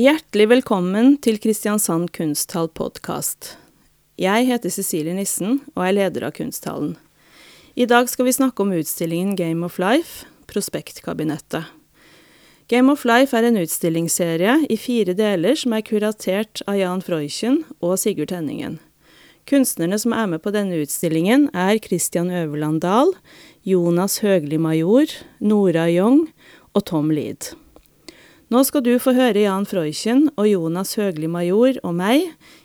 Hjertelig velkommen til Kristiansand Kunsthall podkast. Jeg heter Cecilie Nissen og er leder av Kunsthallen. I dag skal vi snakke om utstillingen Game of Life, Prospektkabinettet. Game of Life er en utstillingsserie i fire deler som er kuratert av Jan Freuchen og Sigurd Tenningen. Kunstnerne som er med på denne utstillingen, er Christian Øverland Dahl, Jonas Høgli Major, Nora Young og Tom Lid. Nå skal du få høre Jan Freuchen og Jonas Høgli Major og meg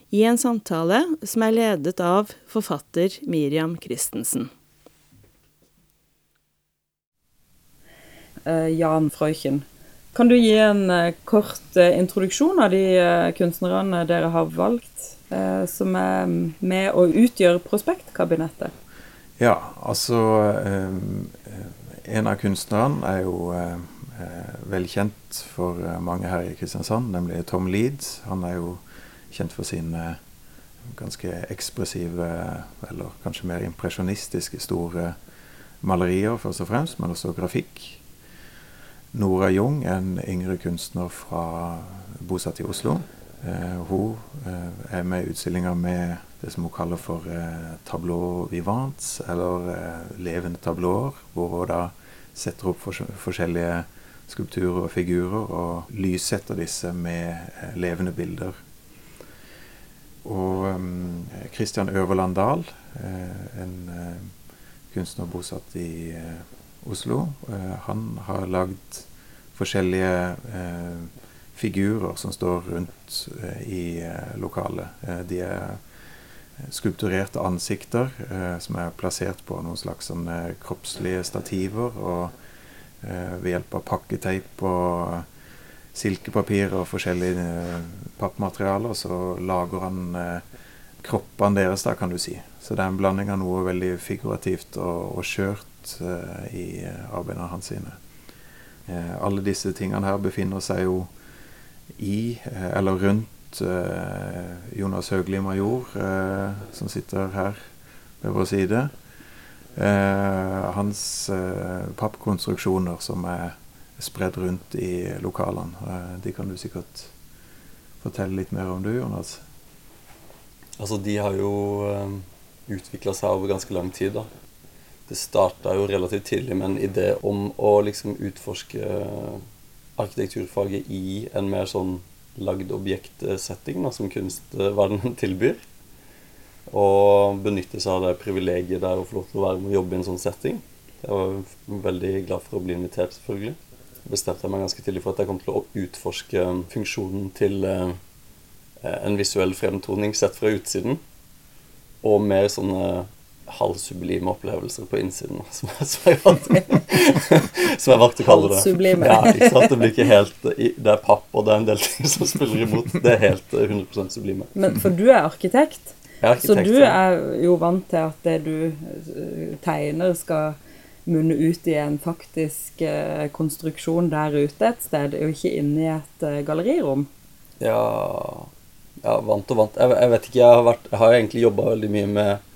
i en samtale som er ledet av forfatter Miriam Christensen. Uh, Jan Freuchen, kan du gi en uh, kort uh, introduksjon av de kunstnerne dere har valgt, som er med å utgjøre Prospektkabinettet? Ja, altså En av kunstnerne er jo eh, velkjent for eh, mange her i Kristiansand, nemlig Tom Leeds. Han er jo kjent for sine eh, ganske ekspressive, eller kanskje mer impresjonistiske, store malerier, først og fremst, men også grafikk. Nora Jung, en yngre kunstner fra, bosatt i Oslo. Eh, hun eh, er med i utstillinga med det som hun kaller for eh, tableau vivants, eller eh, levende tablåer, hvor hun da setter opp forskjellige forskjellige skulpturer og figurer, og lyssetter disse med eh, levende bilder. Og um, Christian Øverland Dahl, eh, en kunstner bosatt i Oslo, han har lagd forskjellige figurer som står rundt i lokalet. de er skulpturerte ansikter som er plassert på noen slags kroppslige stativer. og Eh, ved hjelp av pakketeip og silkepapir og forskjellige eh, pappmaterialer, så lager han eh, kroppene deres, da, kan du si. Så det er en blanding av noe veldig figurativt og, og skjørt uh, i arbeidene hans sine. Uh, alle disse tingene her befinner seg jo i, uh, eller rundt, Jonas Høgli Major, som sitter her ved vår side. Eh, hans eh, pappkonstruksjoner som er spredd rundt i lokalene. Eh, de kan du sikkert fortelle litt mer om, du, Jonas? Altså, de har jo utvikla seg over ganske lang tid, da. Det starta jo relativt tidlig med en idé om å liksom utforske arkitekturfaget i en mer sånn lagd objektsetting, som kunstverdenen tilbyr. Og benytte seg av det privilegiet der å få lov til å være med og jobbe i en sånn setting. Jeg var veldig glad for å bli invitert, selvfølgelig. Bestemte jeg meg ganske tidlig for at jeg kom til å utforske funksjonen til eh, en visuell fremtoning sett fra utsiden. Og mer sånne halvsublime opplevelser på innsiden, som, som, jeg, valgte, som jeg valgte å kalle det. Halvsublime. Ja, ikke sant? Det blir ikke helt Det er papp, og det er en del ting som spiller imot. Det er helt 100% sublime. Men For du er arkitekt? Så du er jo vant til at det du eh, tegner, skal munne ut i en faktisk eh, konstruksjon der ute et sted, og ikke inne i et eh, gallerirom? Ja, ja vant og vant. Jeg, jeg, vet ikke, jeg har, vært, jeg har egentlig jobba veldig mye med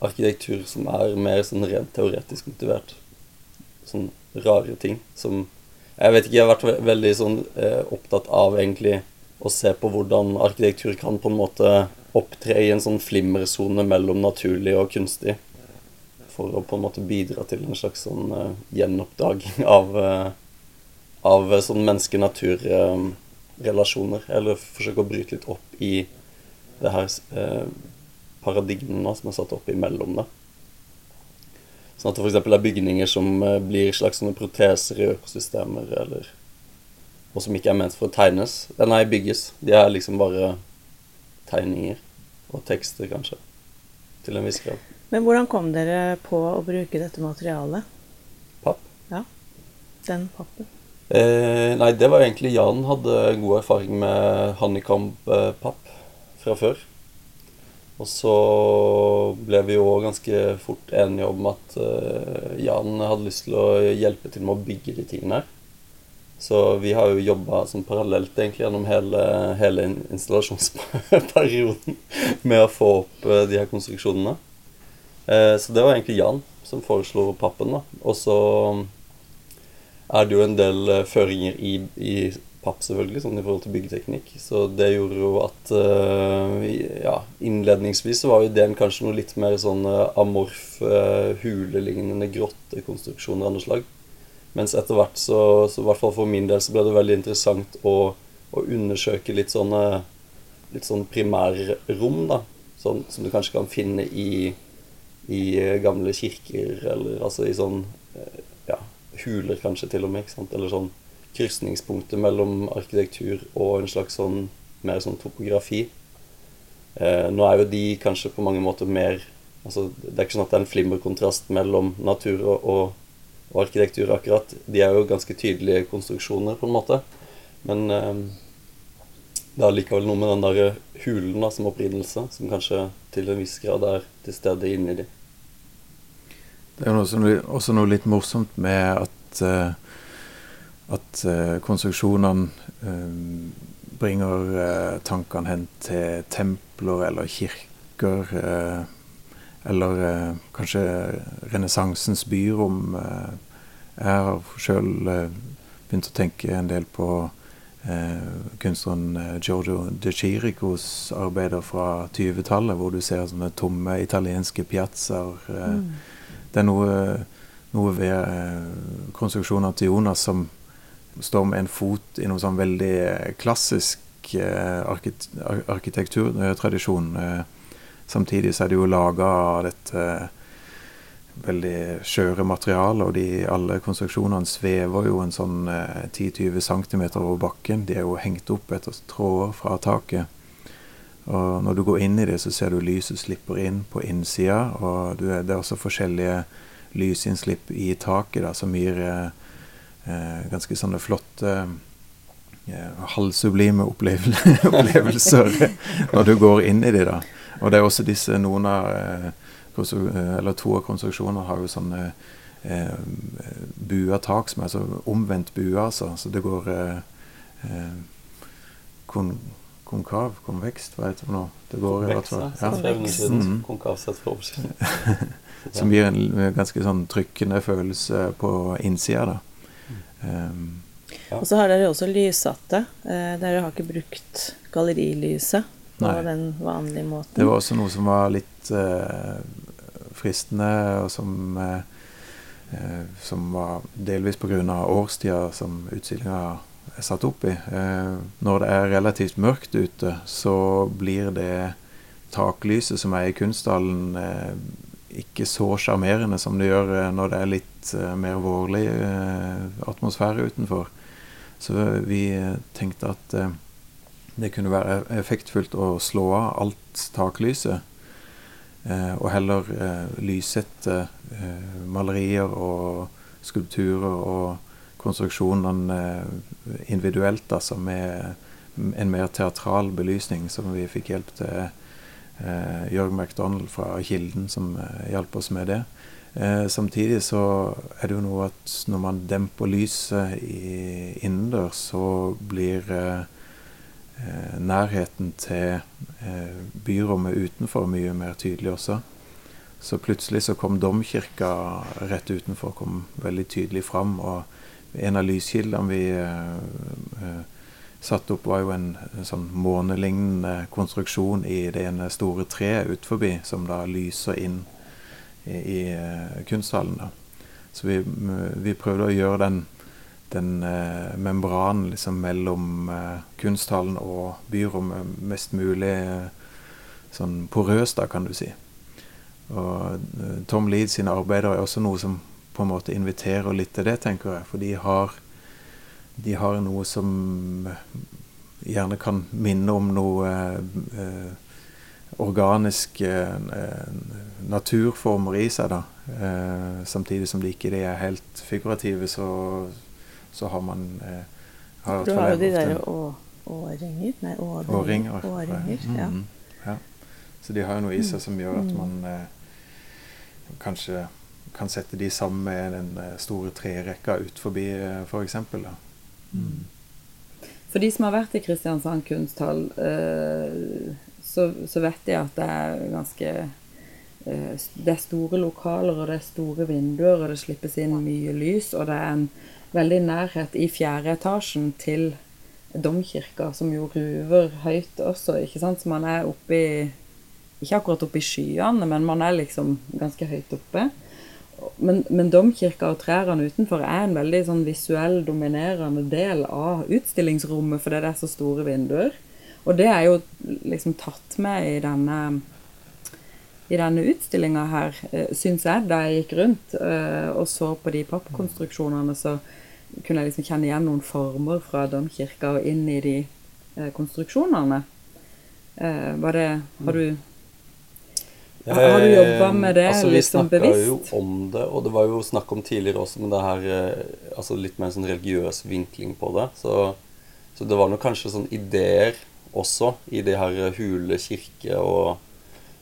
arkitektur som er mer sånn rent teoretisk motivert. Sånn rare ting som Jeg vet ikke, jeg har vært veldig sånn eh, opptatt av egentlig å se på hvordan arkitektur kan på en måte opptre i en sånn flimmersone mellom naturlig og kunstig. For å på en måte bidra til en slags sånn uh, gjenoppdaging av, uh, av uh, sånn menneske-natur-relasjoner. eller forsøke å bryte litt opp i det her paradigmene som er satt opp imellom det. Sånn at det f.eks. er bygninger som blir slags sånne proteser i økosystemer, eller Og som ikke er ment for å tegnes. Nei, bygges. De er liksom bare tegninger og tekster, kanskje. Til en viss grad. Men hvordan kom dere på å bruke dette materialet? Papp. Ja, den pappen. Eh, nei, det var egentlig Jan hadde god erfaring med honeycomb-papp fra før. Og så ble vi jo ganske fort enige om at uh, Jan hadde lyst til å hjelpe til med å bygge de tingene her. Så vi har jo jobba sånn parallelt egentlig gjennom hele, hele installasjonsperioden med å få opp uh, de her konstruksjonene. Uh, så det var egentlig Jan som foreslo pappen. da. Og så er det jo en del uh, føringer i, i papp, selvfølgelig, sånn i forhold til byggeteknikk. Så det gjorde jo at ja, innledningsvis så var jo ideen kanskje noe litt mer sånn amorf, hulelignende grottekonstruksjoner av noe slag. Mens etter hvert så, så, i hvert fall for min del, så ble det veldig interessant å, å undersøke litt sånne litt sånn primærrom, da. Sånn, som du kanskje kan finne i, i gamle kirker, eller altså i sånn ja, huler kanskje til og med. ikke sant? Eller sånn krysningspunktet mellom arkitektur og en slags sånn mer sånn topografi. Eh, nå er jo de kanskje på mange måter mer altså Det er ikke sånn at det er en flimmerkontrast mellom natur og, og, og, arkitektur, akkurat. De er jo ganske tydelige konstruksjoner, på en måte. Men eh, det er likevel noe med den der hulen da, som opprinnelse, som kanskje til en viss grad er til stede inni de. Det er også noe, også noe litt morsomt med at uh, at uh, konstruksjonene um, bringer tankene hen til templer eller kirker. Eller kanskje renessansens byrom. jeg har sjøl begynt å tenke en del på kunstneren Giorgio de Chiricos arbeider fra 20-tallet, hvor du ser sånne tomme italienske piazzaer. Mm. Det er noe, noe ved konstruksjonen til Jonas som står med en fot i noe sånn veldig eh, klassisk eh, arkitekturtradisjon. Eh, samtidig så er det jo laga av dette veldig skjøre materialet, og de, alle konstruksjonene svever jo en sånn 10-20 cm over bakken. De er jo hengt opp etter tråder fra taket. Og når du går inn i det, så ser du lyset slipper inn på innsida, og det er også forskjellige lysinnslipp i taket da, som gir eh, Eh, ganske sånne flotte eh, halvsublime opplevelser når du går inn i de da. Og det er også disse noen av eh, eller to av konstruksjonene har jo sånne eh, bua tak som er så omvendt bua, altså. Så det går eh, kon, konkav, konvekst, hva heter det nå? Det går i hvert fall. Ja. Mm. Konkav sett for Som gir en ganske sånn trykkende følelse på innsida, da. Um, ja. Og så har dere også lyssatte. Eh, dere har ikke brukt gallerilyset på Nei. den vanlige måten. Det var også noe som var litt uh, fristende, og som, eh som var delvis pga. årstida som utstillinga er satt opp i. Uh, når det er relativt mørkt ute, så blir det taklyset som er i kunsthallen ikke så sjarmerende som det gjør når det er litt uh, mer vårlig uh, atmosfære utenfor. Så vi tenkte at uh, det kunne være effektfullt å slå av alt taklyset. og heller lyssette malerier og skulpturer og konstruksjonene individuelt, altså med en mer teatral belysning som vi fikk hjelp til eh, Jørg McDonald fra Kilden som eh, hjalp oss med det. Eh, samtidig så er det jo noe at når man demper lyset innendørs, så blir eh, eh, nærheten til eh, byrommet utenfor mye mer tydelig også. Så plutselig så kom domkirka rett utenfor, kom veldig tydelig fram. Og en av lyskildene vi eh, satt opp, var jo en, en sånn månelignende konstruksjon i det ene store treet utenfor, som da lyser inn i, i kunsthallen. Da. Så vi, vi, prøvde å gjøre den, den eh, membranen liksom mellom eh, kunsthallen og byrommet mest mulig sånn porøs, da, kan du si. Og Tom Leeds sine arbeider er også noe som på en måte inviterer litt til det, tenker jeg. For de har de har noe som gjerne kan minne om noe eh, organiske eh, naturformer i seg. da. Eh, samtidig som de ikke er helt figurative, så, så har man eh, har Du har jo de der årringer Nei, årringer. årringer ja. Mm, ja. Så de har jo noe i seg som gjør at mm. man eh, kanskje kan sette de sammen med den eh, store trerekka ut forbi, f.eks. For Mm. For de som har vært i Kristiansand kunsthall, eh, så, så, vet de at det er ganske eh, Det er store lokaler, og det er store vinduer, og det slippes inn mye lys, og det er en veldig nærhet i fjerde etasjen til domkirka, som jo ruver høyt også, ikke sant. Så man er oppe i Ikke akkurat oppe i skyene, men man er liksom ganske høyt oppe. Men, men domkirka og trærne utenfor er en veldig sånn visuell, dominerende del av utstillingsrommet, fordi det er så store vinduer. Og det er jo liksom tatt med i denne i denne utstillinga her, eh, syns jeg, da jeg gikk rundt uh, og så på de pappkonstruksjonene, så kunne jeg liksom kjenne igjen noen former fra domkirka og inn i de uh, konstruksjonene. Var det Har du har du jobba med det altså, liksom bevisst? Vi snakka jo om det, og det var jo snakk om tidligere også, men det her altså litt mer sånn religiøs vinkling på det. Så, så det var nok kanskje sånn ideer også i de her hule kirke og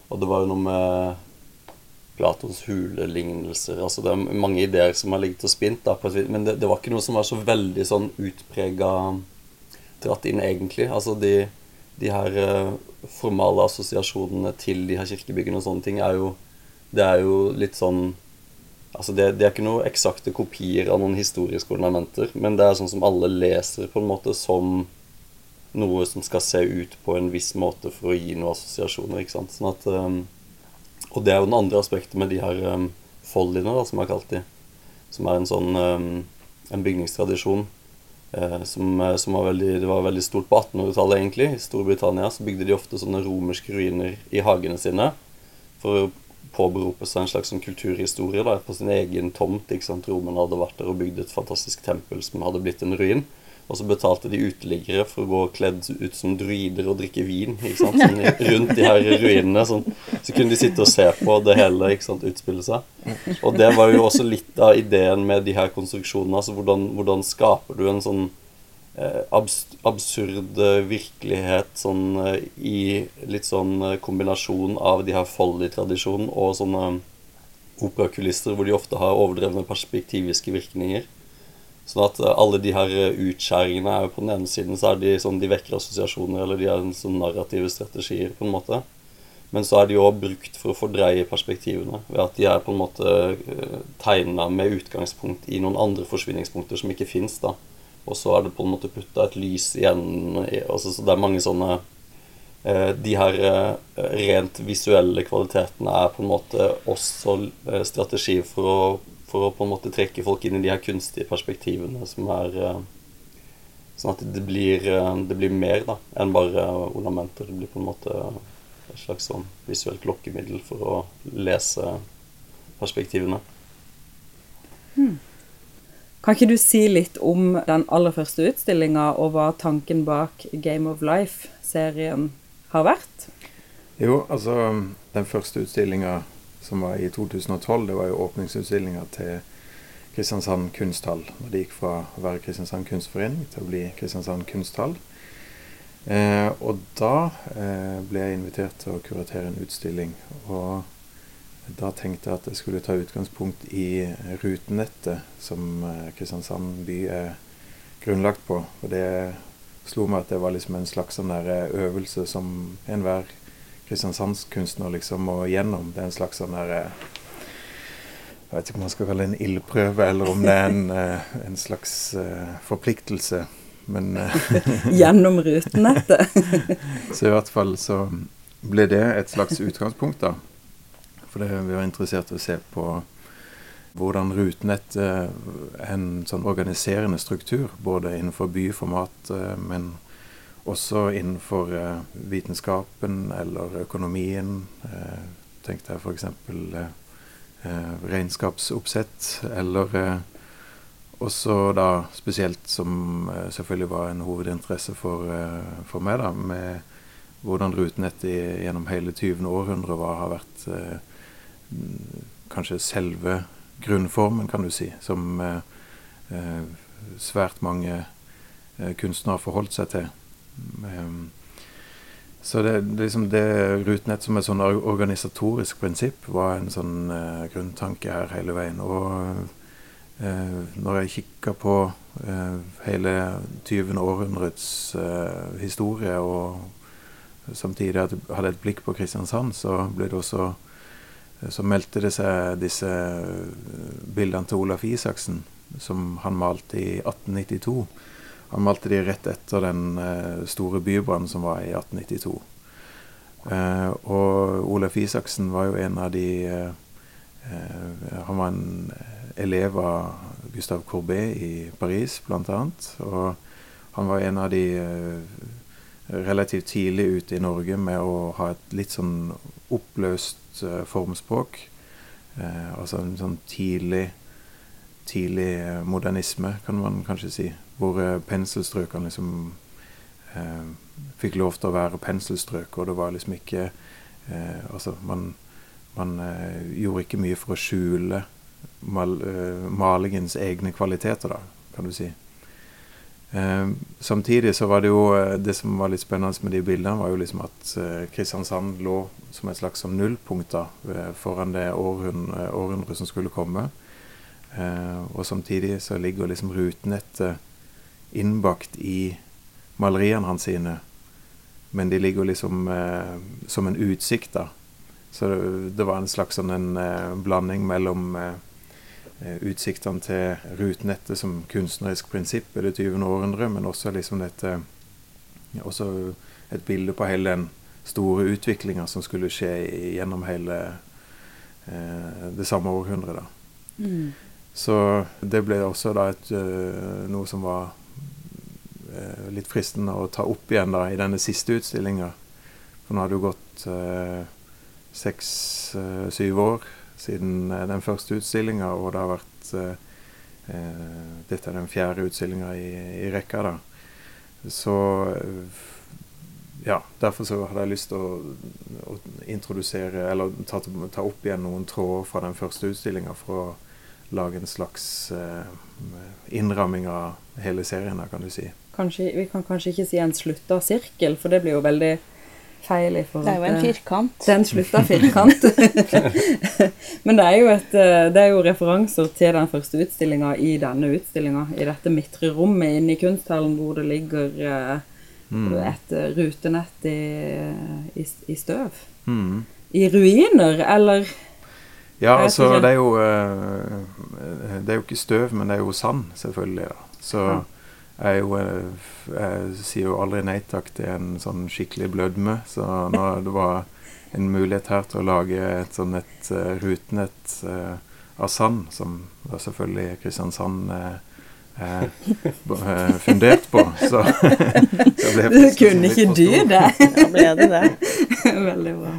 og det var jo noe med Platons hulelignelser. Altså Det er mange ideer som har ligget og spint, da, men det, det, var ikke noe som var så veldig sånn utprega dratt inn, egentlig. Altså de, de her uh, formale assosiasjonene til de her kirkebyggene og sånne ting er jo Det er jo litt sånn Altså det, det er ikke noe eksakte kopier av noen historiske ornamenter, men det er sånn som alle leser på en måte som noe som skal se ut på en viss måte for å gi noen assosiasjoner. ikke sant? Sånn at, um, og det er jo den andre aspektet med de her um, folliene, da, som jeg har kalt de. Som er en sånn um, en bygningstradisjon uh, som, eh, som, var veldig, det var veldig stort på 1800-tallet, egentlig. I Storbritannia så bygde de ofte sånne romerske ruiner i hagene sine for å påberope seg en slags sånn kulturhistorie da, på sin egen tomt. ikke sant? Romerne hadde vært der og bygd et fantastisk tempel som hadde blitt en ruin. Og så betalte de uteliggere for å gå kledd ut som druider og drikke vin ikke sant? Sånn, rundt de her ruinene. Sånn. Så kunne de sitte og se på det hele ikke sant, utspille seg. Og det var jo også litt av ideen med de her konstruksjonene. altså Hvordan, hvordan skaper du en sånn eh, absurd virkelighet sånn eh, i litt sånn eh, kombinasjon av de her Folly-tradisjonen og sånne operakulisser hvor de ofte har overdrevne perspektiviske virkninger. Sånn at eh, alle de her eh, utskjæringene er jo på den ene siden så er de sånn de vekker assosiasjoner, eller de er sånn narrative strategier, på en måte. Men så er de òg brukt for å fordreie perspektivene, ved at de er på en måte eh, tegna med utgangspunkt i noen andre forsvinningspunkter som ikke fins. Og så er det på en måte putta et lys igjen altså, Så det er mange sånne De her rent visuelle kvalitetene er på en måte også strategi for å for å på en måte trekke folk inn i de her kunstige perspektivene som er uh, Sånn at det blir, uh, det blir mer da, enn bare ornamenter. Det blir på en måte et slags sånn visuelt lokkemiddel for å lese perspektivene. Hmm. Kan ikke du si litt om den aller første utstillinga, og hva tanken bak Game of Life-serien har vært? Jo, altså Den første utstillinga som var i 2012. Det var jo åpningsutstillinga til Kristiansand kunsthall. Og det gikk fra å være Kristiansand kunstforening til å bli Kristiansand kunsthall. Eh, og da eh, ble jeg invitert til å kuratere en utstilling. Og da tenkte jeg at jeg skulle ta utgangspunkt i rutenettet som eh, Kristiansand by er grunnlagt på. Og det slo meg at det var liksom en slags sånn øvelse som enhver kristiansandskunstner liksom og gjennom. Det er en slags sånn her eh, Jeg vet ikke om man skal kalle det en ildprøve, eller om det er en, eh, en slags uh, forpliktelse. Men Gjennom rutenettet? så i hvert fall så ble det et slags utgangspunkt, da. For det, vi var interessert i å se på hvordan rutenett er en sånn organiserende struktur, både innenfor byformat, men også innenfor eh, vitenskapen eller økonomien. Eh, tenkte jeg f.eks. Eh, regnskapsoppsett, eller også da spesielt som selvfølgelig var en hovedinteresse for, for meg, da, med hvordan rutenettet gjennom hele 20. århundre var, har vært kanskje selve grunnformen, kan du si, som svært mange kunstnere har forholdt seg til. Um, så det, liksom det Rutenett som et sånn organisatorisk prinsipp var en sånn uh, grunntanke her hele veien. Og uh, når jeg kikker på uh, hele 20. århundrets historie, og samtidig hadde et blikk på Kristiansand, så ble det også så meldte det seg disse bildene til Olaf Isaksen, som han malte i 1892. Han malte de rett etter den store bybrannen som var i 1892. og Olaf Isaksen var jo en av de Han var en elev av Gustav Courbet i Paris, bl.a. Og han var en av de relativt tidlig ute i Norge med å ha et litt sånn oppløst uh, formspråk. Uh, altså en sånn tidlig, tidlig uh, modernisme, kan man kanskje si. Hvor penselstrøkene liksom fikk lov til å være penselstrøk, og det var liksom ikke Altså, man, man gjorde ikke mye for å skjule mal, malingens egne kvaliteter, da, kan du si. Eh, samtidig så var det jo eh, Det som var litt spennende med de bildene, var jo liksom at eh, Kristiansand lå som et slags sånn nullpunkt da, eh, foran det århundret, århundre som skulle komme. Eh, og samtidig så ligger liksom rutenettet innbakt i maleriene hans sine. Men de ligger liksom eh, som en utsikt, da. Så det, det var en slags sånn en blanding mellom Eh, utsiktene til rutenettet som kunstnerisk prinsipp i det 20. århundre, men også liksom dette også et bilde på hele den store utviklinga som skulle skje gjennom hele eh, det samme århundret. da. Mm. Så det ble også da et, noe som var litt fristende å ta opp igjen da i denne siste utstillinga. For nå har det jo gått seks-syv år siden eh, den første utstillinga, og det har vært eh, eh, Dette er den fjerde utstillinga i, i, rekka, da. Så ja, derfor så hadde jeg lyst til å, å, introdusere, eller ta, ta, opp igjen noen tråder fra den første utstillinga for å lage en slags eh, innramming av hele serien, kan du si. Kanskje, vi kan kanskje ikke si en slutta sirkel, for det blir jo veldig feil i forhold til Det er jo en firkant. Den slutta firkant. Men det er, jo et, eh, det er jo referanser til den første utstillinga i denne utstillinga. I dette midtre rommet inne i kunsthallen hvor det ligger eh, mm. et eh, rutenett i, i, i støv. Mm. I ruiner, eller? Ja, altså det er jo Det er jo ikke støv, men det er jo sand, selvfølgelig. Da. Så ja. Jeg, jo, eh, jeg, sier jo aldri nei takk til en sånn skikkelig blødme. Så når det var en mulighet her til å lage et sånn et uh, rutenett uh, av sand, som da selvfølgelig Kristiansand uh, er fundert på, så, så ble Du kunne ikke du det? ja, ble det det? Veldig bra.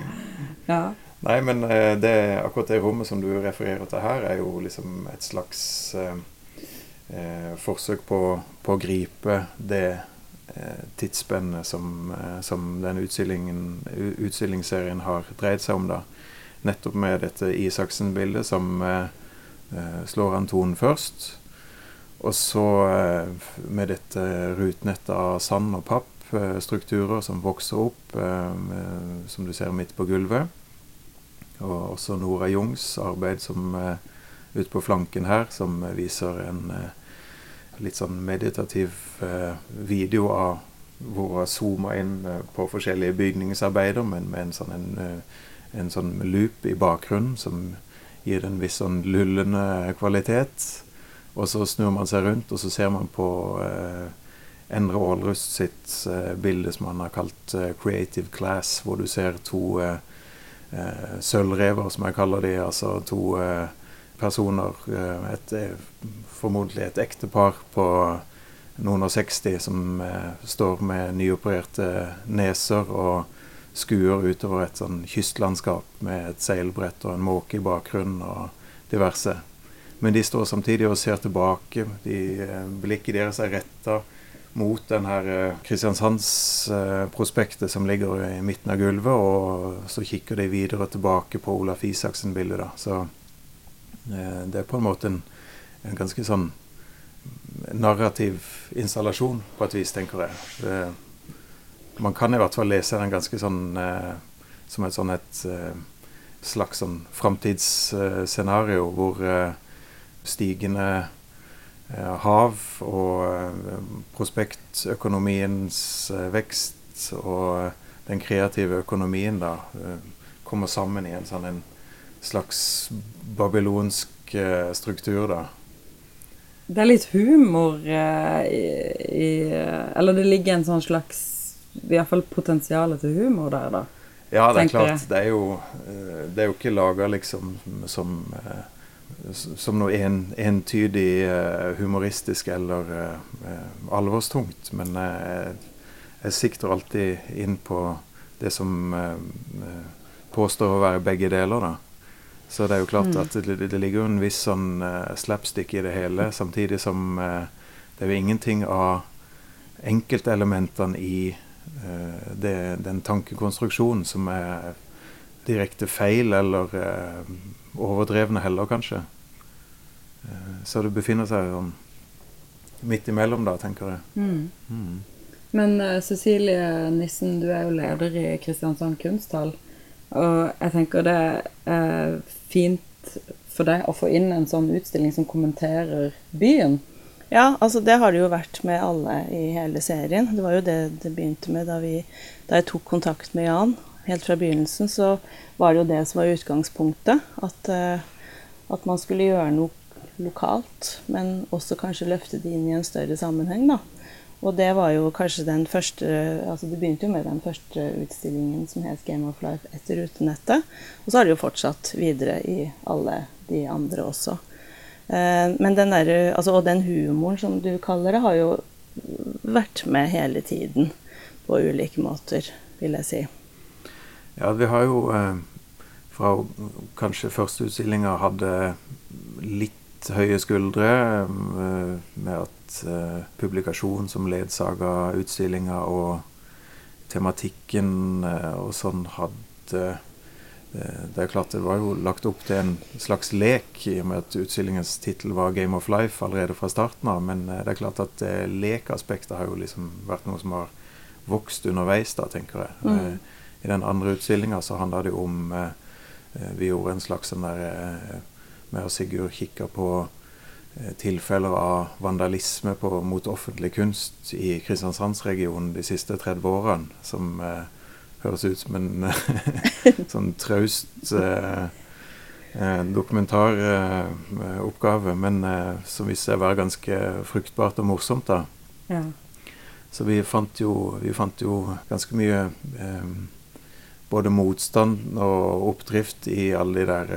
Ja. Nei, men det, akkurat det rommet som du refererer til her, er jo liksom et slags eh, forsøk på, på, å gripe det eh, tidsspennet som, eh, som den utstillingsserien har dreid seg om. da. Nettopp med dette Isaksen-bildet som eh, eh, slår an tonen først. Og så eh, med dette rutenettet av sand og papp, strukturer som vokser opp, som du ser midt på gulvet. Og også Nora Jungs arbeid som ute på flanken her, som viser en litt sånn meditativ eh, video av hvor jeg zooma inn eh, på forskjellige bygningsarbeider, men med en sånn, en, eh, en sånn loop i bakgrunnen som gir en viss sånn lullende kvalitet. Og så snur man seg rundt, og så ser man på eh, Endre Aalrust sitt eh, bilde som han har kalt eh, 'Creative Class', hvor du ser to eh, sølvrever, som jeg kaller de, altså to personer. Et, formodentlig et ektepar på noen og 60 som eh, står med nyopererte neser og skuer utover et sånn kystlandskap med et seilbrett og en måke i bakgrunnen og diverse. Men de står samtidig og ser tilbake. De, eh, blikket deres er retta mot den her eh, Kristiansandsprospektet eh, som ligger i midten av gulvet, og så kikker de videre tilbake på Olaf Isaksen-bildet. Så eh, det er på en måte en en ganske sånn narrativ installasjon, på et vis, tenker jeg. Det, man kan i hvert fall lese den ganske sånn eh, som et sånn et eh, slags sånn framtidsscenario eh, hvor stigende hav og prospektøkonomiens vekst og den kreative økonomien da kommer sammen i en sånn en slags babylonsk struktur, da. det er litt humor eh, i, i, Eller det ligger en sånn slags fall potensial til humor der, da. Ja, det er klart. Det er, jo, det er jo ikke laga liksom som som noe en, entydig humoristisk eller alvorstungt. Men uh, jeg sikter alltid inn på det som påstår å være begge deler, da. Så det er jo klart mm. at det, det, ligger jo en viss sånn slapstick i det hele, samtidig som det er jo ingenting av enkeltelementene i det, den tankekonstruksjonen som er direkte feil eller overdrevne heller, kanskje. Så det befinner seg sånn midt imellom, da, tenker jeg. Mm. Mm. Men uh, Cecilie Nissen, du er jo leder i Kristiansand kunsthall. Og jeg tenker det er fint for deg å få inn en sånn utstilling som kommenterer byen. Ja, altså det har det jo vært med alle i hele serien. Det var jo det det begynte med da, vi, da jeg tok kontakt med Jan. Helt fra begynnelsen så var det jo det som var utgangspunktet. At, uh, at man skulle gjøre noe lokalt, men også kanskje løfte det inn i en større sammenheng. da. Og det var jo kanskje den første altså Det begynte jo med den første utstillingen som het Game of Life etter Rutenettet. Og så har det jo fortsatt videre i alle de andre også. Eh, men den der, altså, og den humoren som du kaller det, har jo vært med hele tiden på ulike måter, vil jeg si. Ja, vi har jo eh, fra kanskje første utstillinga hadde litt høye skuldre eh, med at eh, publikasjon som ledsaga utstillinga og tematikken eh, og sånn hadde det er klart det var jo lagt opp til en slags lek, i og med at utstillingens tittel var 'Game of Life' allerede fra starten av. Men det er klart at lekaspektet har jo liksom vært noe som har vokst underveis, da, tenker jeg. Mm. I den andre utstillinga så handla det jo om Vi gjorde en slags sånn der med at Sigurd kikka på eh, tilfeller av vandalisme på, mot offentlig kunst i Kristiansandsregionen de siste 30 årene, som eh, høres ut som en sånn traust eh, eh dokumentaroppgave, men eh, som viste seg å være ganske fruktbart og morsomt. da. Ja. Så vi fant, jo, vi fant jo ganske mye eh, både motstand og oppdrift i alle de der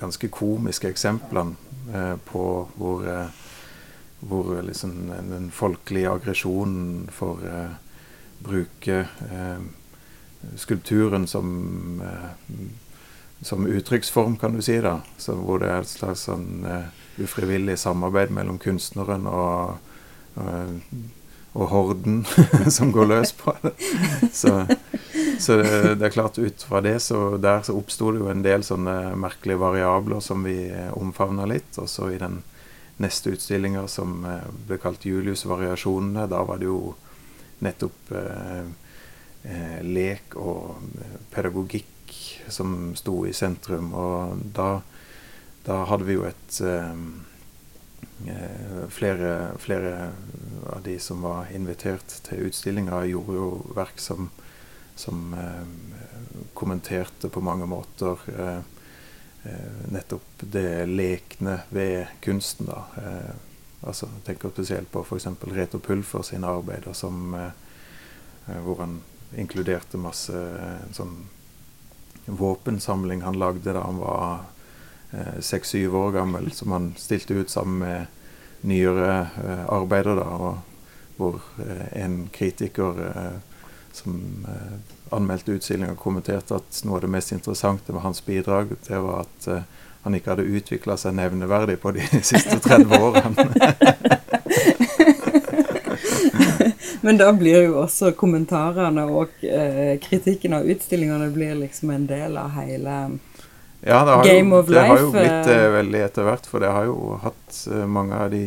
ganske komiske eksemplene eh, på hvor, eh, hvor liksom den folkelige aggresjonen for eh, bruke eh, skulpturen som, eh, som uttrykksform, kan du si. da, så Hvor det er et slags sånn ufrivillig samarbeid mellom kunstneren og, og, og horden som går løs på det. Så så det, det, er klart ut fra det, så der så oppsto det jo en del sånne merkelige variabler som vi eh, omfavna litt. Og så i den neste utstillinga som eh, ble kalt Julius-variasjonene, da var det jo nettopp eh, eh, lek og pedagogikk som sto i sentrum. Og da, da hadde vi jo et eh, flere, flere, av de som var invitert til utstillinga, gjorde jo verk som som eh, kommenterte på mange måter eh, eh, nettopp det lekne ved kunsten. da. altså, jeg tenker spesielt på f.eks. Reto Pulfer sine arbeider, som, hvor han inkluderte masse sånn våpensamling han lagde da han var seks-syv år gammel, som han stilte ut sammen med nyere arbeider. da, og Hvor en kritiker som eh, anmeldte utstillinga, kommenterte at noe av det mest interessante med hans bidrag, det var at eh, han ikke hadde utvikla seg nevneverdig på de siste 30 årene. Men da blir jo også kommentarene og eh, kritikken av utstillingene blir liksom en del av hele ja, Game jo, of Life. Det har jo blitt det eh, veldig etter hvert, for det har jo hatt eh, mange av de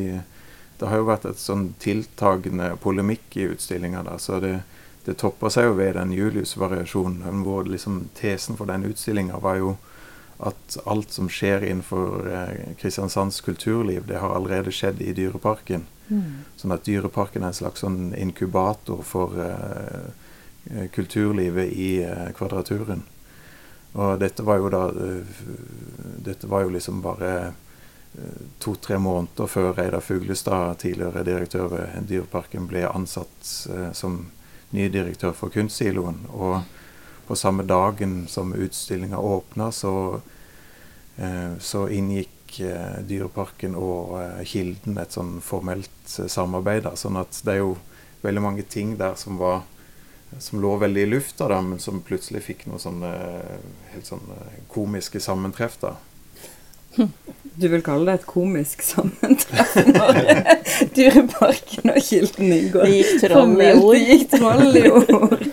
Det har jo vært et sånn tiltagende polemikk i utstillinga, da, så det, det topper seg jo ved den Julius-variasjonen, hvor liksom tesen for den utstillinga var jo at alt som skjer innenfor eh, Kristiansands kulturliv, det har allerede skjedd i Dyreparken. Mm. Sånn at Dyreparken er en slags sånn inkubator for eh, eh kulturlivet i eh, Kvadraturen. Og dette var jo da uh, Dette var jo liksom bare to-tre måneder før Reidar Fuglestad, tidligere direktør ved Dyreparken, ble ansatt som ny direktør for Kunstsiloen. Og på samme dagen som utstillinga åpna, så, så inngikk Dyreparken og Kilden et sånn formelt samarbeid. Sånn at det er jo veldig mange ting der som var som lå veldig i lufta, da, men som plutselig fikk noen sånne helt sånne komiske sammentreff. da. Du vil kalle det et komisk sammentreff når Dyreparken og Kilden inngår? Det gikk troll i ord. Det gikk troll i ord.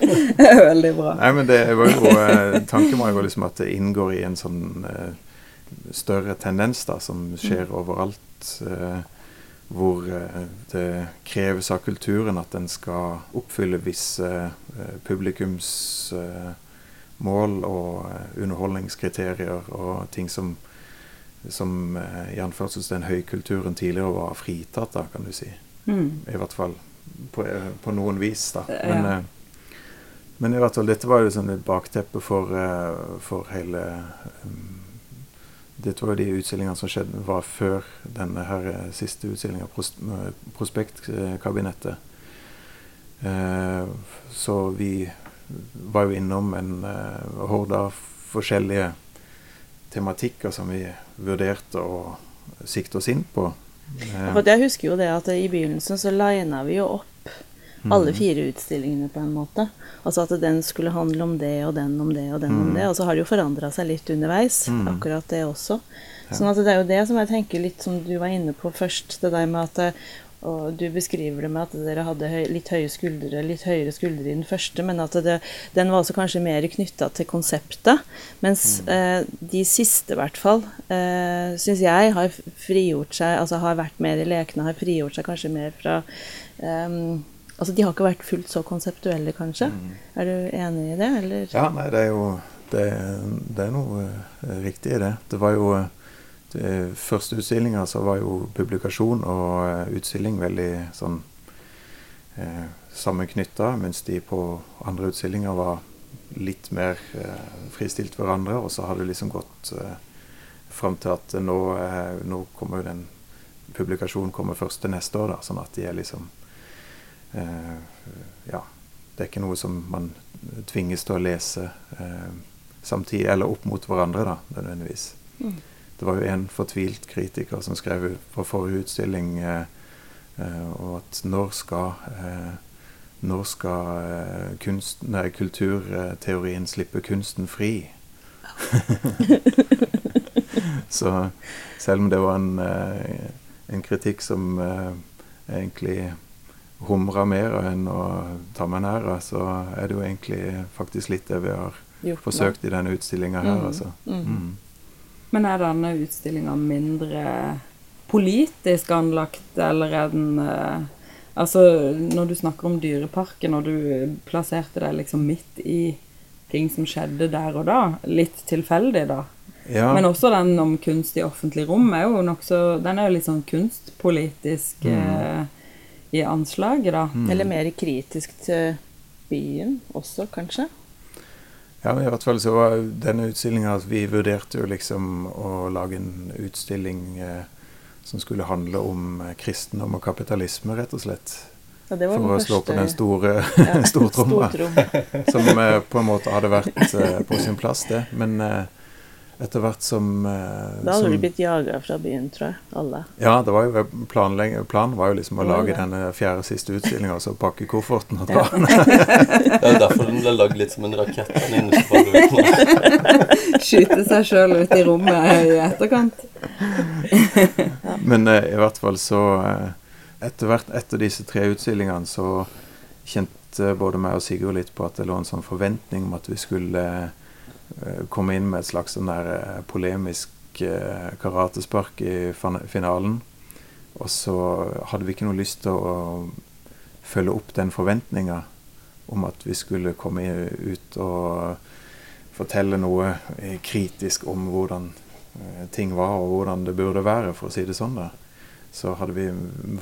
Det er veldig bra. Nei, men det var jo, eh, Tanken var jo liksom at det inngår i en sånn uh, større tendens da, som skjer mm. overalt. Uh, hvor uh, det kreves av kulturen at den skal oppfylle visse publikumsmål og underholdningskriterier og ting som som eh, i anførselstegn høykulturen tidligere var fritatt av, kan du si. Mm. I hvert fall på, eh, på, noen vis, da. Men, ja. eh, men, i hvert fall, dette var jo sånn et bakteppe for, for hele um, Dette var jo de utstillingene som skjedde var før denne her siste utstillinga, pros Prospektkabinettet. Uh, så vi var jo innom en uh, horde av forskjellige tematikker som vi vurderte å sikte oss inn på. For jeg husker jo det at i begynnelsen så lina vi jo opp mm. alle fire utstillingene på en måte. Altså at den skulle handle om det og den om det og den mm. om det. Og så har det jo forandra seg litt underveis, mm. akkurat det også. Sånn at det er jo det som jeg tenker litt som du var inne på først, det der med at og du beskriver det med at dere hadde høy, litt høye skuldre, litt høyere skuldre i den første, men at det, den var også kanskje mer knytta til konseptet. Mens mm. eh, de siste, i hvert fall, eh, syns jeg har frigjort seg, altså har vært mer i lekene, har frigjort seg kanskje mer fra eh, Altså de har ikke vært fullt så konseptuelle, kanskje. Mm. Er du enig i det, eller? Ja, nei, det er jo Det, det er noe eh, riktig i det. Det var jo eh, første utstillinga så var jo publikasjon og eh, utstilling veldig sånn eh, sammenknytta, mens de på andre utstillinger var litt mer eh, fristilt hverandre. Og så har det liksom gått eh, fram til at nå, eh, nå kommer jo den publikasjonen kommer først til neste år, da, sånn at de er liksom eh, Ja. Det er ikke noe som man tvinges til å lese eh, samtidig, eller opp mot hverandre, da, nødvendigvis. Mm. Det var jo en fortvilt kritiker som skrev på forrige utstilling eh, eh, og at når skal, eh, når skal eh, kunst, nei, kulturteorien slippe kunsten fri? Så selv om det var en, en kritikk som egentlig humra mer enn å ta meg nær, så er det jo egentlig faktisk litt det vi har forsøkt i denne utstillinga her. Mm. Altså. Mm. Men er denne utstillinga mindre politisk anlagt, eller er den uh, Altså, når du snakker om Dyreparken, og du plasserte deg liksom midt i ting som skjedde der og da, litt tilfeldig, da. Ja. Men også den om kunst i offentlig rom er jo nokså Den er jo litt sånn kunstpolitisk mm. eh, i anslaget, da. Mm. Eller mer kritisk til byen også, kanskje? Ja, i hvert fall så var denne utstillinga Vi vurderte jo liksom å lage en utstilling eh, som skulle handle om eh, kristendom og kapitalisme, rett og slett. Ja, For å slå på den store ja, stortromma. som eh, på en måte hadde vært eh, på sin plass, det. Men eh, etter hvert som eh, Da hadde de blitt jaga fra byen, tror jeg. Alle. Ja, det var jo planen var jo liksom å lage denne fjerde siste utstillinga, altså så pakke kofferten og dra. Ja. det er derfor den ble lagd litt som en rakett. Skyte seg sjøl ut i rommet i etterkant. ja. Men eh, i hvert fall så uh, Etter hvert etter disse tre utstillingene så kjente både meg og Sigurd litt på at det lå en sånn forventning om at vi skulle Eh, komme inn med et slags sånn der eh, polemisk eh, karatespark i finalen. Og så hadde vi ikke noe lyst til å følge opp den forventninga om at vi skulle komme ut og fortelle noe kritisk om hvordan ting var, og hvordan det burde være, for å si det sånn. da. Så vi,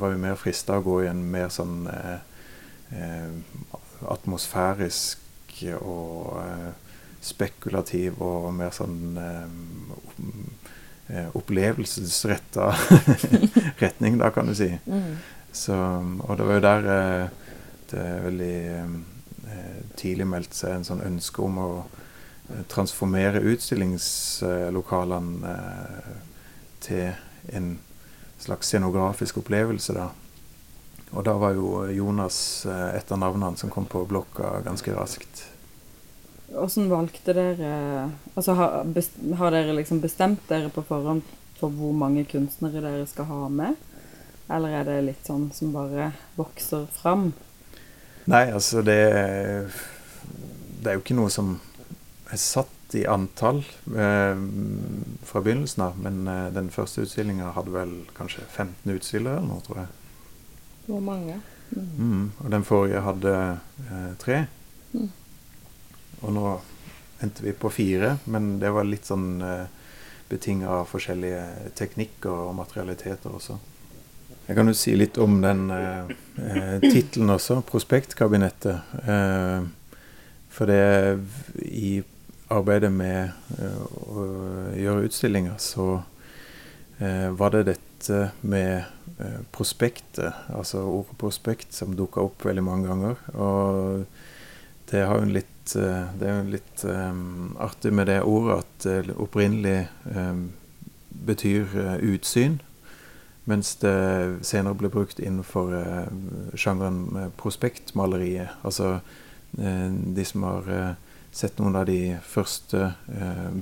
var vi mer frista å gå i en mer sånn eh, atmosfærisk og eh, spekulativ og mer sånn eh, eh, opplevelsesretta retning, da, kan du si. Mm. Så, og det var jo der eh, det veldig eh, tidlig meldte seg en sånn ønske om å eh, transformere utstillingslokalene eh, til en slags scenografisk opplevelse, da. Og da var jo Jonas et av navnene som kom på blokka ganske raskt. Hvordan valgte dere Altså har, har, dere liksom bestemt dere på forhånd for hvor mange kunstnere dere skal ha med? Eller er det litt sånn som bare vokser fram? Nei, altså det Det er jo ikke noe som er satt i antall eh, fra begynnelsen av. Men eh, den første utstillinga hadde vel kanskje 15 utstillere eller noe, tror jeg. Hvor mange? Mm. Mm, og den forrige hadde eh, tre. Mm. Og nå endte vi på fire, men det var litt sånn eh, betinga av forskjellige teknikker og materialiteter også. Jeg kan jo si litt om den eh, eh tittelen også, 'Prospektkabinettet'. Eh, for det i arbeidet med eh, å gjøre utstillinger, så eh, var det dette med eh, prospektet, altså ordet prospekt, som dukka opp veldig mange ganger. Og det har jo en litt det er jo litt um, artig med det ordet at det opprinnelig um, betyr uh, utsyn. Mens det senere ble brukt innenfor uh, sjangeren prospektmaleriet. Altså uh, de som har sett noen av de første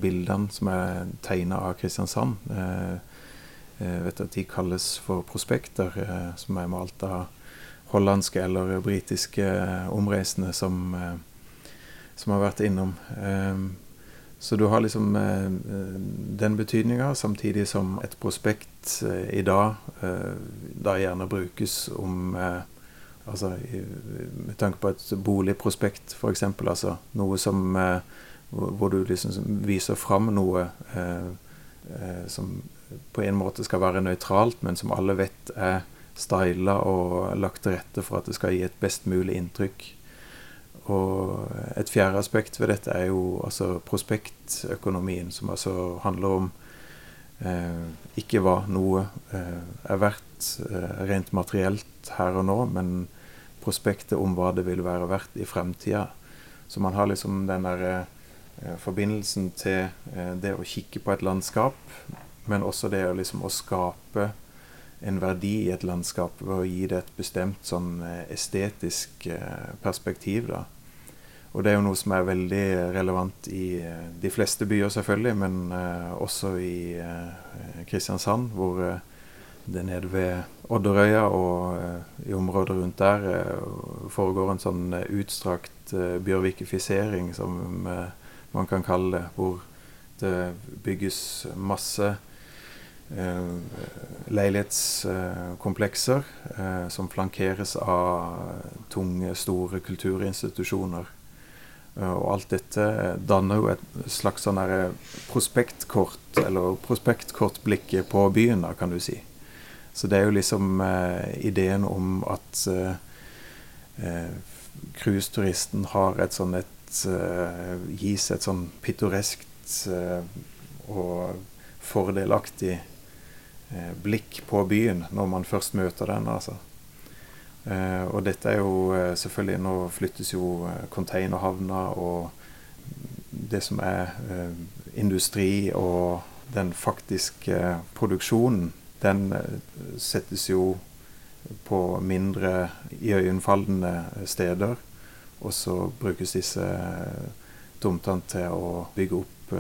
bildene som er tegna av Kristiansand. vet at de kalles for prospekter, som er malt av hollandske eller britiske omreisende som, som har vært innom. Så du har liksom eh, den betydninga, samtidig som et prospekt eh, i dag eh, da gjerne brukes om Altså med tanke på et boligprospekt, f.eks. Altså noe som hvor, du liksom viser fram noe som på en måte skal være nøytralt, men som alle vet er styla og lagt til rette for at det skal gi et best mulig inntrykk. Og et fjerde aspekt ved dette er jo altså prospektøkonomien, som altså handler om eh, ikke hva noe eh, er verdt eh, rent materielt her og nå, men prospektet om hva det vil være verdt i fremtida. Så man har liksom den der eh, forbindelsen til eh, det å kikke på et landskap, men også det å liksom å skape en verdi i et landskap ved å gi det et bestemt sånn eh, estetisk perspektiv. da. Og det er jo noe som er veldig relevant i eh, de fleste byer, selvfølgelig, men uh, også i Kristiansand, hvor det nede ved Odderøya og i området rundt der foregår en sånn utstrakt bjørvikifisering, som man kan kalle det, hvor det bygges masse leilighetskomplekser som flankeres av tunge, store kulturinstitusjoner. Eh, og alt dette danner jo et slags sånn prospektkort, eller prospektkortblikket på byen, da, kan du si. Så det er jo liksom eh, ideen om at cruiseturisten eh har et sånn et eh, Gis et sånn pittoreskt eh, og fordelaktig blikk på byen når man først møter den, altså. Eh, og dette er jo eh, selvfølgelig Nå flyttes jo containerhavner containerhavna og det som er industri og den faktiske produksjonen, den settes jo på mindre iøynefallende steder. Og så brukes disse tomtene til å bygge opp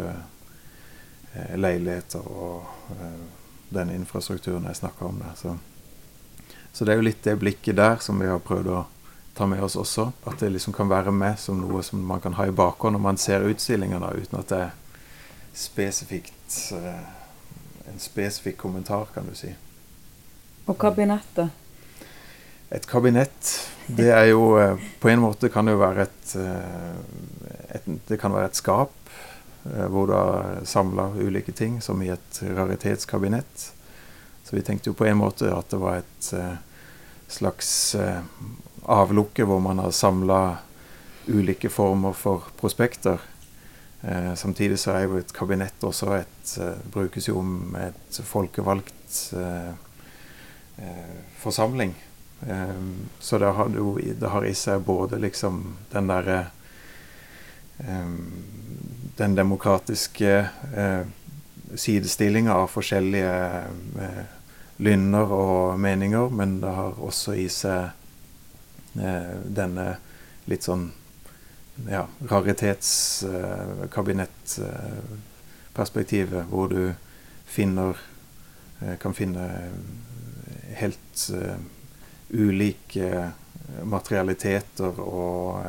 leiligheter og den infrastrukturen jeg snakker om der. Så så det er jo litt det blikket der som vi har prøvd å ta med oss også. At det liksom kan være med som noe som man kan ha i bakhånd når man ser utstillinga, uten at det er spesifikt eh, en spesifikk kommentar, kan du si. Og kabinettet? Et kabinett, det er jo eh, På en måte kan det jo være et, eh, et Det kan være et skap hvor du har samla ulike ting, som i et raritetskabinett. Så vi tenkte jo på en måte at det var et slags eh, avlukke hvor man har samla ulike former for prospekter. Eh, samtidig så er jo et kabinett også et eh, brukes jo om et folkevalgt eh, eh forsamling. Eh, så det har, jo, det har i seg både liksom den derre Den demokratiske eh, sidestillinga av forskjellige eh, lynner og meninger, men det har også i seg eh, denne litt sånn ja, raritetskabinettperspektivet, eh, hvor du finner eh, kan finne helt uh, ulike materialiteter og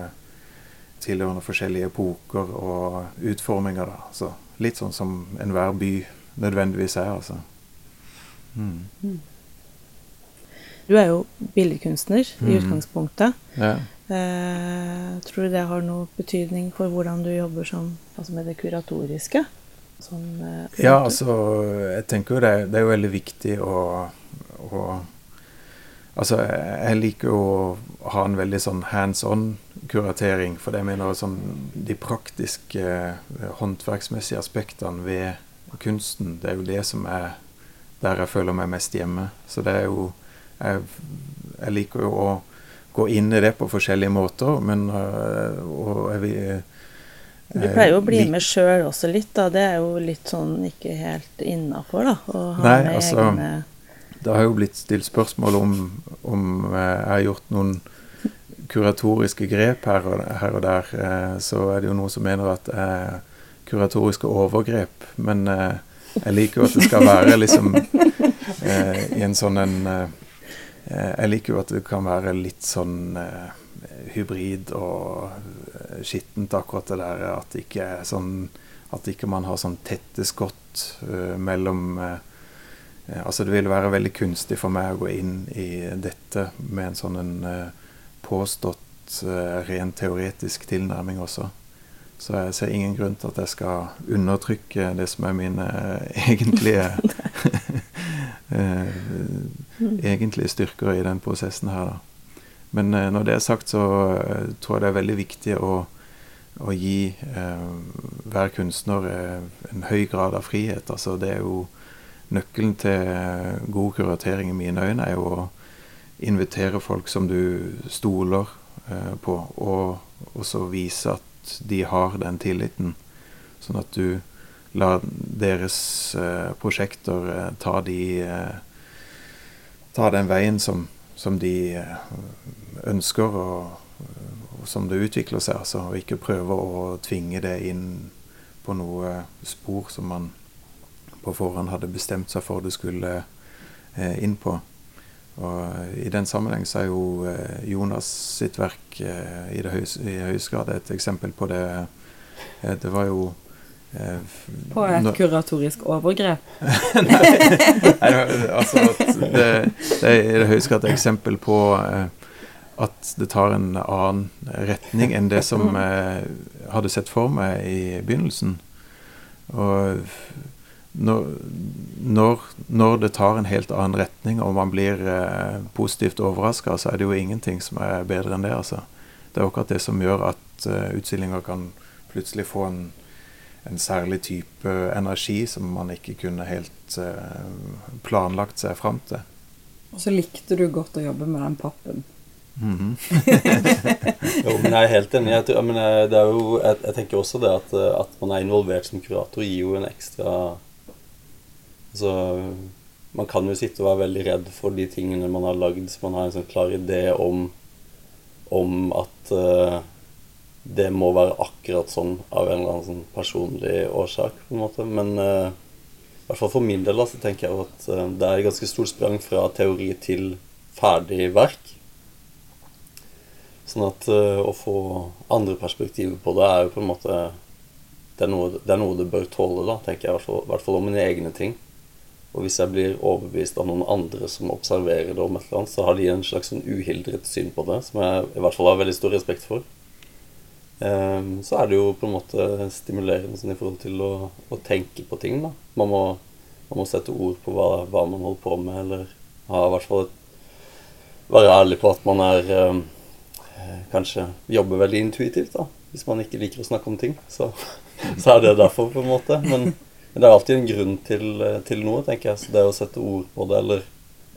tilhørende forskjellige epoker og utforminger. Da. Så litt sånn som enhver by nødvendigvis er, altså. Mm. Du er jo billedkunstner mm. i utgangspunktet. Ja. Eh, tror du det har noe betydning for hvordan du jobber som, altså med det kuratoriske? Som, eh, ja, altså Jeg tenker jo det, det er jo veldig viktig å, å Altså, jeg liker jo å ha en veldig sånn hands on-kuratering. For det mener sånn de praktiske, eh, håndverksmessige aspektene ved kunsten, det er jo det som er der jeg føler meg mest hjemme. Så det er jo Jeg, jeg liker jo å gå inn i det på forskjellige måter, men øh, og jeg vil du pleier jo å bli med sjøl også litt, da. Det er jo litt sånn ikke helt innafor, da. Å ha Nei, med altså, egne Det har jo blitt stilt spørsmål om, om jeg har gjort noen kuratoriske grep her og, her og der. Eh, så er det jo noen som mener at er kuratoriske overgrep. Men eh, jeg liker jo at det skal være liksom i en sånn en Eh, jeg liker jo at det kan være litt sånn eh, hybrid og eh, skittent, akkurat det der at det ikke er sånn At ikke man har sånn tette skott uh, mellom uh, Altså det ville være veldig kunstig for meg å gå inn i dette med en sånn en påstått ren teoretisk tilnærming også. Så jeg ser ingen grunn til at jeg skal undertrykke det som er mine egentlige Mm. egentlige styrker i den prosessen her. Da. Men eh, når det er sagt, så eh, tror jeg det er veldig viktig å, å gi eh, hver kunstner eh, en høy grad av frihet. Altså, det er jo Nøkkelen til eh, god kuratering i mine øyne er jo å invitere folk som du stoler eh, på, og også vise at de har den tilliten. Sånn at du lar deres prosjekter ta de ta den veien som, som de eh, ønsker, og, og, som det utvikler seg. Altså, og ikke prøve å tvinge det inn på noe spor som man på forhånd hadde bestemt seg for det skulle eh, inn på. Og I den sammenheng så er jo eh, Jonas sitt verk eh, i, det høyeste grad et eksempel på det. Eh, det var jo Eh, på et kuratorisk overgrep? Nei, altså det, det er i det høyeste grad et eksempel på at det tar en annen retning enn det som jeg hadde sett for meg i begynnelsen. Og når, når, når det tar en helt annen retning, og man blir eh, positivt overraska, så er det jo ingenting som er bedre enn det. altså. Det er akkurat det som gjør at eh, utstillinger kan plutselig få en en særlig type energi som man ikke kunne helt eh, planlagt seg fram til. Og så likte du godt å jobbe med den pappen. Mm -hmm. jo, men jeg er helt enig. Jeg, men det er jo, jeg, jeg, tenker også det at, at man er involvert som kurator, gir jo en ekstra Altså Man kan jo sitte og være veldig redd for de tingene man har lagd, så man har en sånn klar idé om, om at uh, det må være akkurat sånn av en eller annen sånn personlig årsak, på en måte. Men uh, i hvert fall for min del så tenker jeg at uh, det er et ganske stort sprang fra teori til ferdig verk. Sånn at å få andre perspektiver på det er jo på en måte Det er noe det, er noe det bør tåle, da, tenker jeg. I hvert fall om mine egne ting. Og hvis jeg blir overbevist av noen andre som observerer det om et eller annet, så har de en slags sånn uhildret syn på det, som jeg i hvert fall har veldig stor respekt for. Um, så er det jo på en måte stimulerende sånn i forhold til å, å, tenke på ting. da. Man må, man må sette ord på hva, hva, man holder på med, eller ha i hvert fall et, være ærlig på at man er um, Kanskje jobber veldig intuitivt, da. Hvis man ikke liker å snakke om ting. Så så er det derfor, på en måte. Men, men det er alltid en grunn til, til, noe, tenker jeg. Så det å sette ord på det, eller,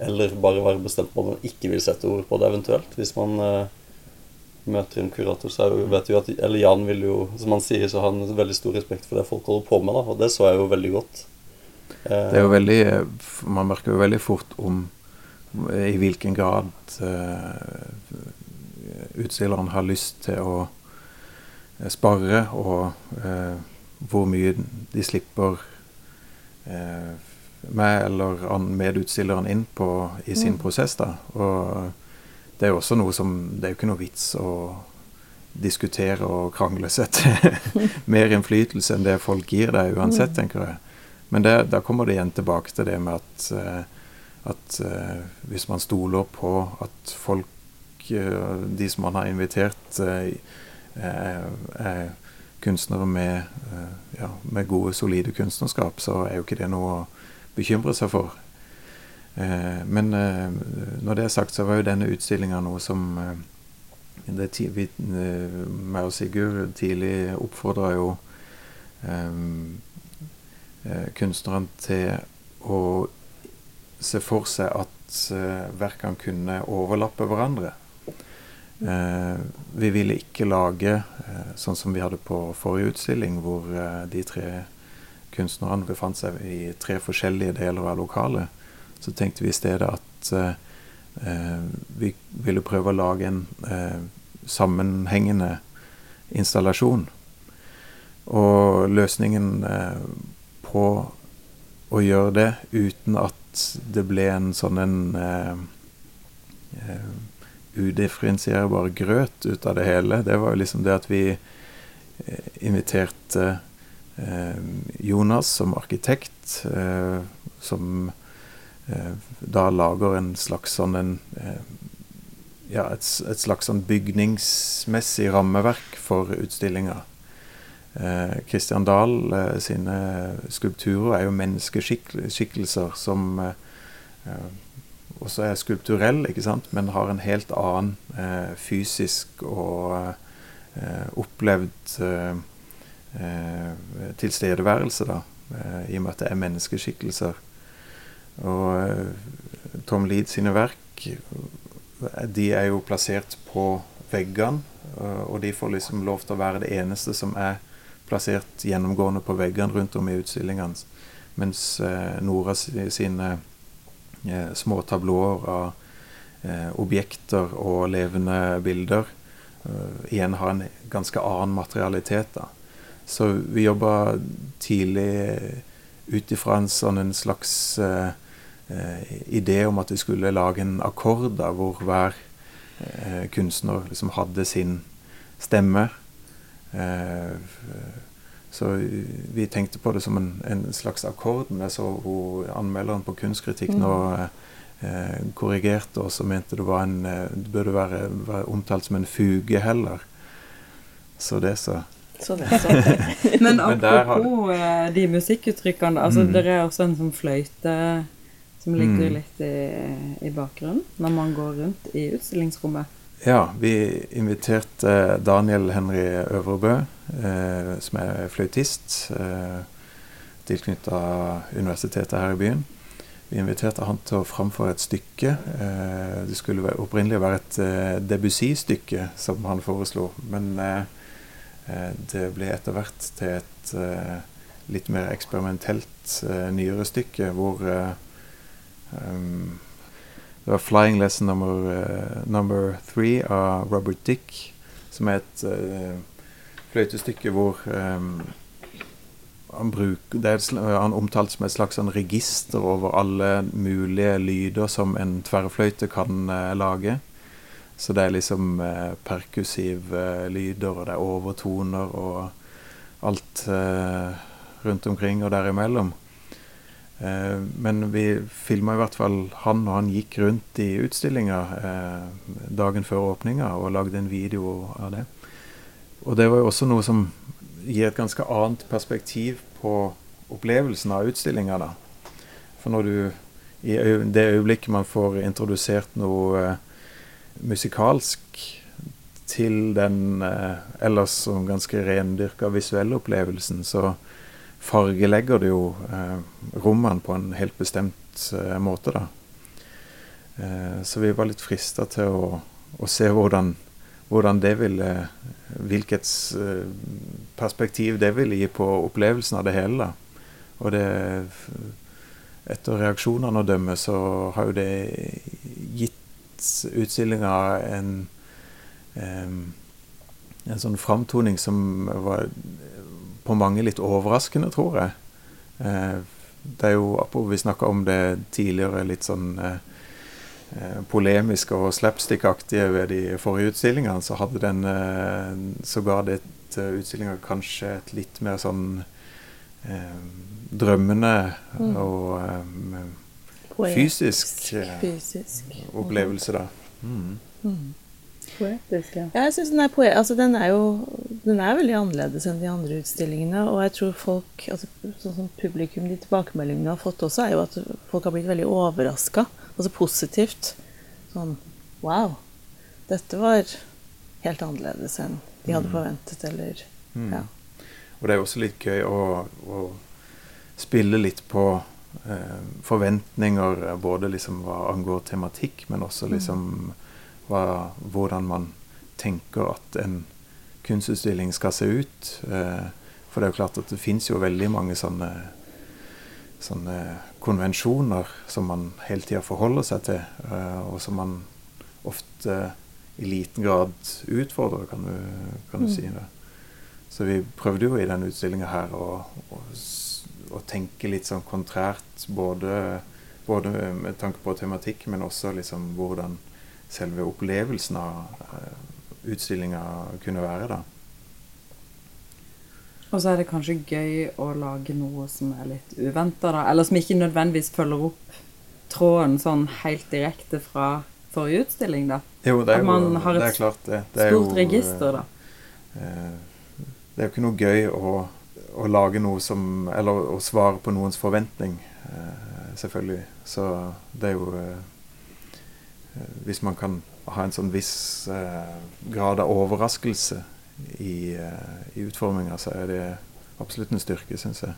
eller bare være bestemt på at man ikke vil sette ord på det eventuelt. Hvis man uh, møter en kurator, så vet jo at Eller Jan vil jo, som han sier, så har han veldig stor respekt for det folk holder på med, da. Og det så jeg jo veldig godt. Det er jo veldig Man merker jo veldig fort om i hvilken grad uh, utstilleren har lyst til å uh, spare, og uh, hvor mye de slipper meg eller medutstilleren inn på i sin mm. prosess. da, og det er jo også noe som Det er jo ikke noe vits å diskutere og krangle seg til mer innflytelse enn det folk gir deg uansett, mm. tenker jeg. Men det, da kommer det igjen tilbake til det med at at uh, hvis man stoler på at folk, uh, de som man har invitert, uh, er kunstnere med, ja, med, gode, solide kunstnerskap, så er jo ikke det noe å bekymre seg for. men når det er sagt, så var jo denne utstillinga noe som det, vi, meg og Sigurd tidlig oppfordra jo kunstneren til å se for seg at verkene kunne overlappe hverandre. Uh, vi ville ikke lage uh, sånn som vi hadde på forrige utstilling, hvor de tre kunstnerne befant seg i tre forskjellige deler av lokalet. Så tenkte vi i stedet at vi ville prøve å lage en sammenhengende installasjon. Og løsningen på å gjøre det uten at det ble en sånn en udifferensierbar grøt ut av det hele. Det var jo liksom det at vi uh, inviterte Jonas som arkitekt, som da lager en slags sånn en ja, et, et, slags sånn bygningsmessig rammeverk for utstillinga. Kristian eh, Dahl eh, sine skulpturer er jo menneskeskikkelser som eh, også er skulpturell, ikke sant? men har en helt annen fysisk og opplevd tilstedeværelse, da, i og med at det er menneskeskikkelser. Og Tom Leed sine verk de er jo plassert på veggene, og de får liksom lov til å være det eneste som er plassert gjennomgående på veggene rundt om i utstillingene. Mens eh, Nora sine eh, små tablåer av eh, objekter og levende bilder eh, igjen har en ganske annen materialitet. da. Så vi jobba tidlig ut ifra en sånn en slags uh, uh, idé om at vi skulle lage en akkord da, hvor hver kunstner liksom hadde sin stemme. Eh, så vi tenkte på det som en, en slags akkord. Men jeg så hun, anmelderen på Kunstkritikk nå mm. eh, korrigerte oss og mente det, var en, eh, det burde være, være, omtalt som en fuge heller. Så det, så. så, det, så. Men apropos har... de musikkuttrykkene. altså mm. Det er også en sånn fløyte som ligger mm. litt i, i bakgrunnen når man går rundt i utstillingsrommet. Ja, vi inviterte Daniel Henry Øvrebø, eh, som er fløytist, eh, tilknytta universitetet her i byen. Vi inviterte han til å framføre et stykke. Eh, det skulle opprinnelig være et eh, Debussy-stykke, som han foreslo. Men eh, eh, det ble etter hvert til et eh, litt mer eksperimentelt nyere stykke, hvor um, det var 'Flying Lesson number, uh, number three' av Robert Dick, som er et uh, fløytestykke hvor um, han, bruk, er, han omtalt som et slags sånn register over alle mulige lyder som en tverrfløyte kan uh, lage. Så det er liksom uh, perkussive lyder, og det er overtoner og alt rundt omkring og derimellom. Eh, men vi filma i hvert fall han, og han gikk rundt i utstillinga eh, dagen før åpninga og lagde en video av det. Og det var jo også noe som gir et ganske annet perspektiv på opplevelsen av utstillinga. da. For når du i det øyeblikket man får introdusert noe eh, musikalsk til den ellers som ganske rendyrka visuelle opplevelsen, så fargelegger det jo eh, rommene på en helt bestemt eh, måte, da. Eh, så vi var litt frista til å, å se hvordan, hvordan, det ville Hvilket perspektiv det ville gi på opplevelsen av det hele. da. Og det Etter reaksjonene å dømme, så har jo det gitt utstillinga en en sånn framtoning som var på mange litt overraskende, tror jeg. Eh, det er jo, Vi snakka om det tidligere, litt sånn eh, eh, polemiske og slapstick-aktige ved de forrige utstillingene. Så hadde den så ga det utstillinga kanskje et litt mer sånn drømmende mm. og fysisk, fysisk, opplevelse, da. Mm. Poetisk, ja. ja jeg synes den er poe altså, den er jo den er veldig annerledes enn de andre utstillingene. Og jeg tror folk, altså, sånn som publikum, de tilbakemeldingene har fått også, er jo at folk har blitt veldig overraska. Altså positivt. Sånn Wow. Dette var helt annerledes enn de hadde mm. forventet, eller mm. Ja. Og det er jo også litt gøy å, å spille litt på eh, forventninger, både liksom hva angår tematikk, men også mm. liksom mm hva, hvordan man tenker at en kunstutstilling skal se ut. Eh, for det er jo klart at det fins jo veldig mange sånne, sånne konvensjoner som man hele tida forholder seg til, eh, og som man ofte i liten grad utfordrer, kan du, kan du mm. si. det. Så vi prøvde jo i denne utstillinga her å, å, å, tenke litt sånn kontrært, både, både, med tanke på tematikk, men også liksom hvordan selve opplevelsen av uh, utstillinga kunne være. da. Og så er det kanskje gøy å lage noe som er litt uventa, da. Eller som ikke nødvendigvis følger opp tråden sånn helt direkte fra forrige utstilling, da. Jo, det er, jo, det er klart det. det er stort jo, register, da. Uh, det er jo ikke noe gøy å, å, lage noe som Eller å svare på noens forventning, selvfølgelig. Så det er jo Eh, hvis man kan ha en sånn viss eh, grad av overraskelse i, eh, i utforminga, så er det absolutt en styrke, syns jeg.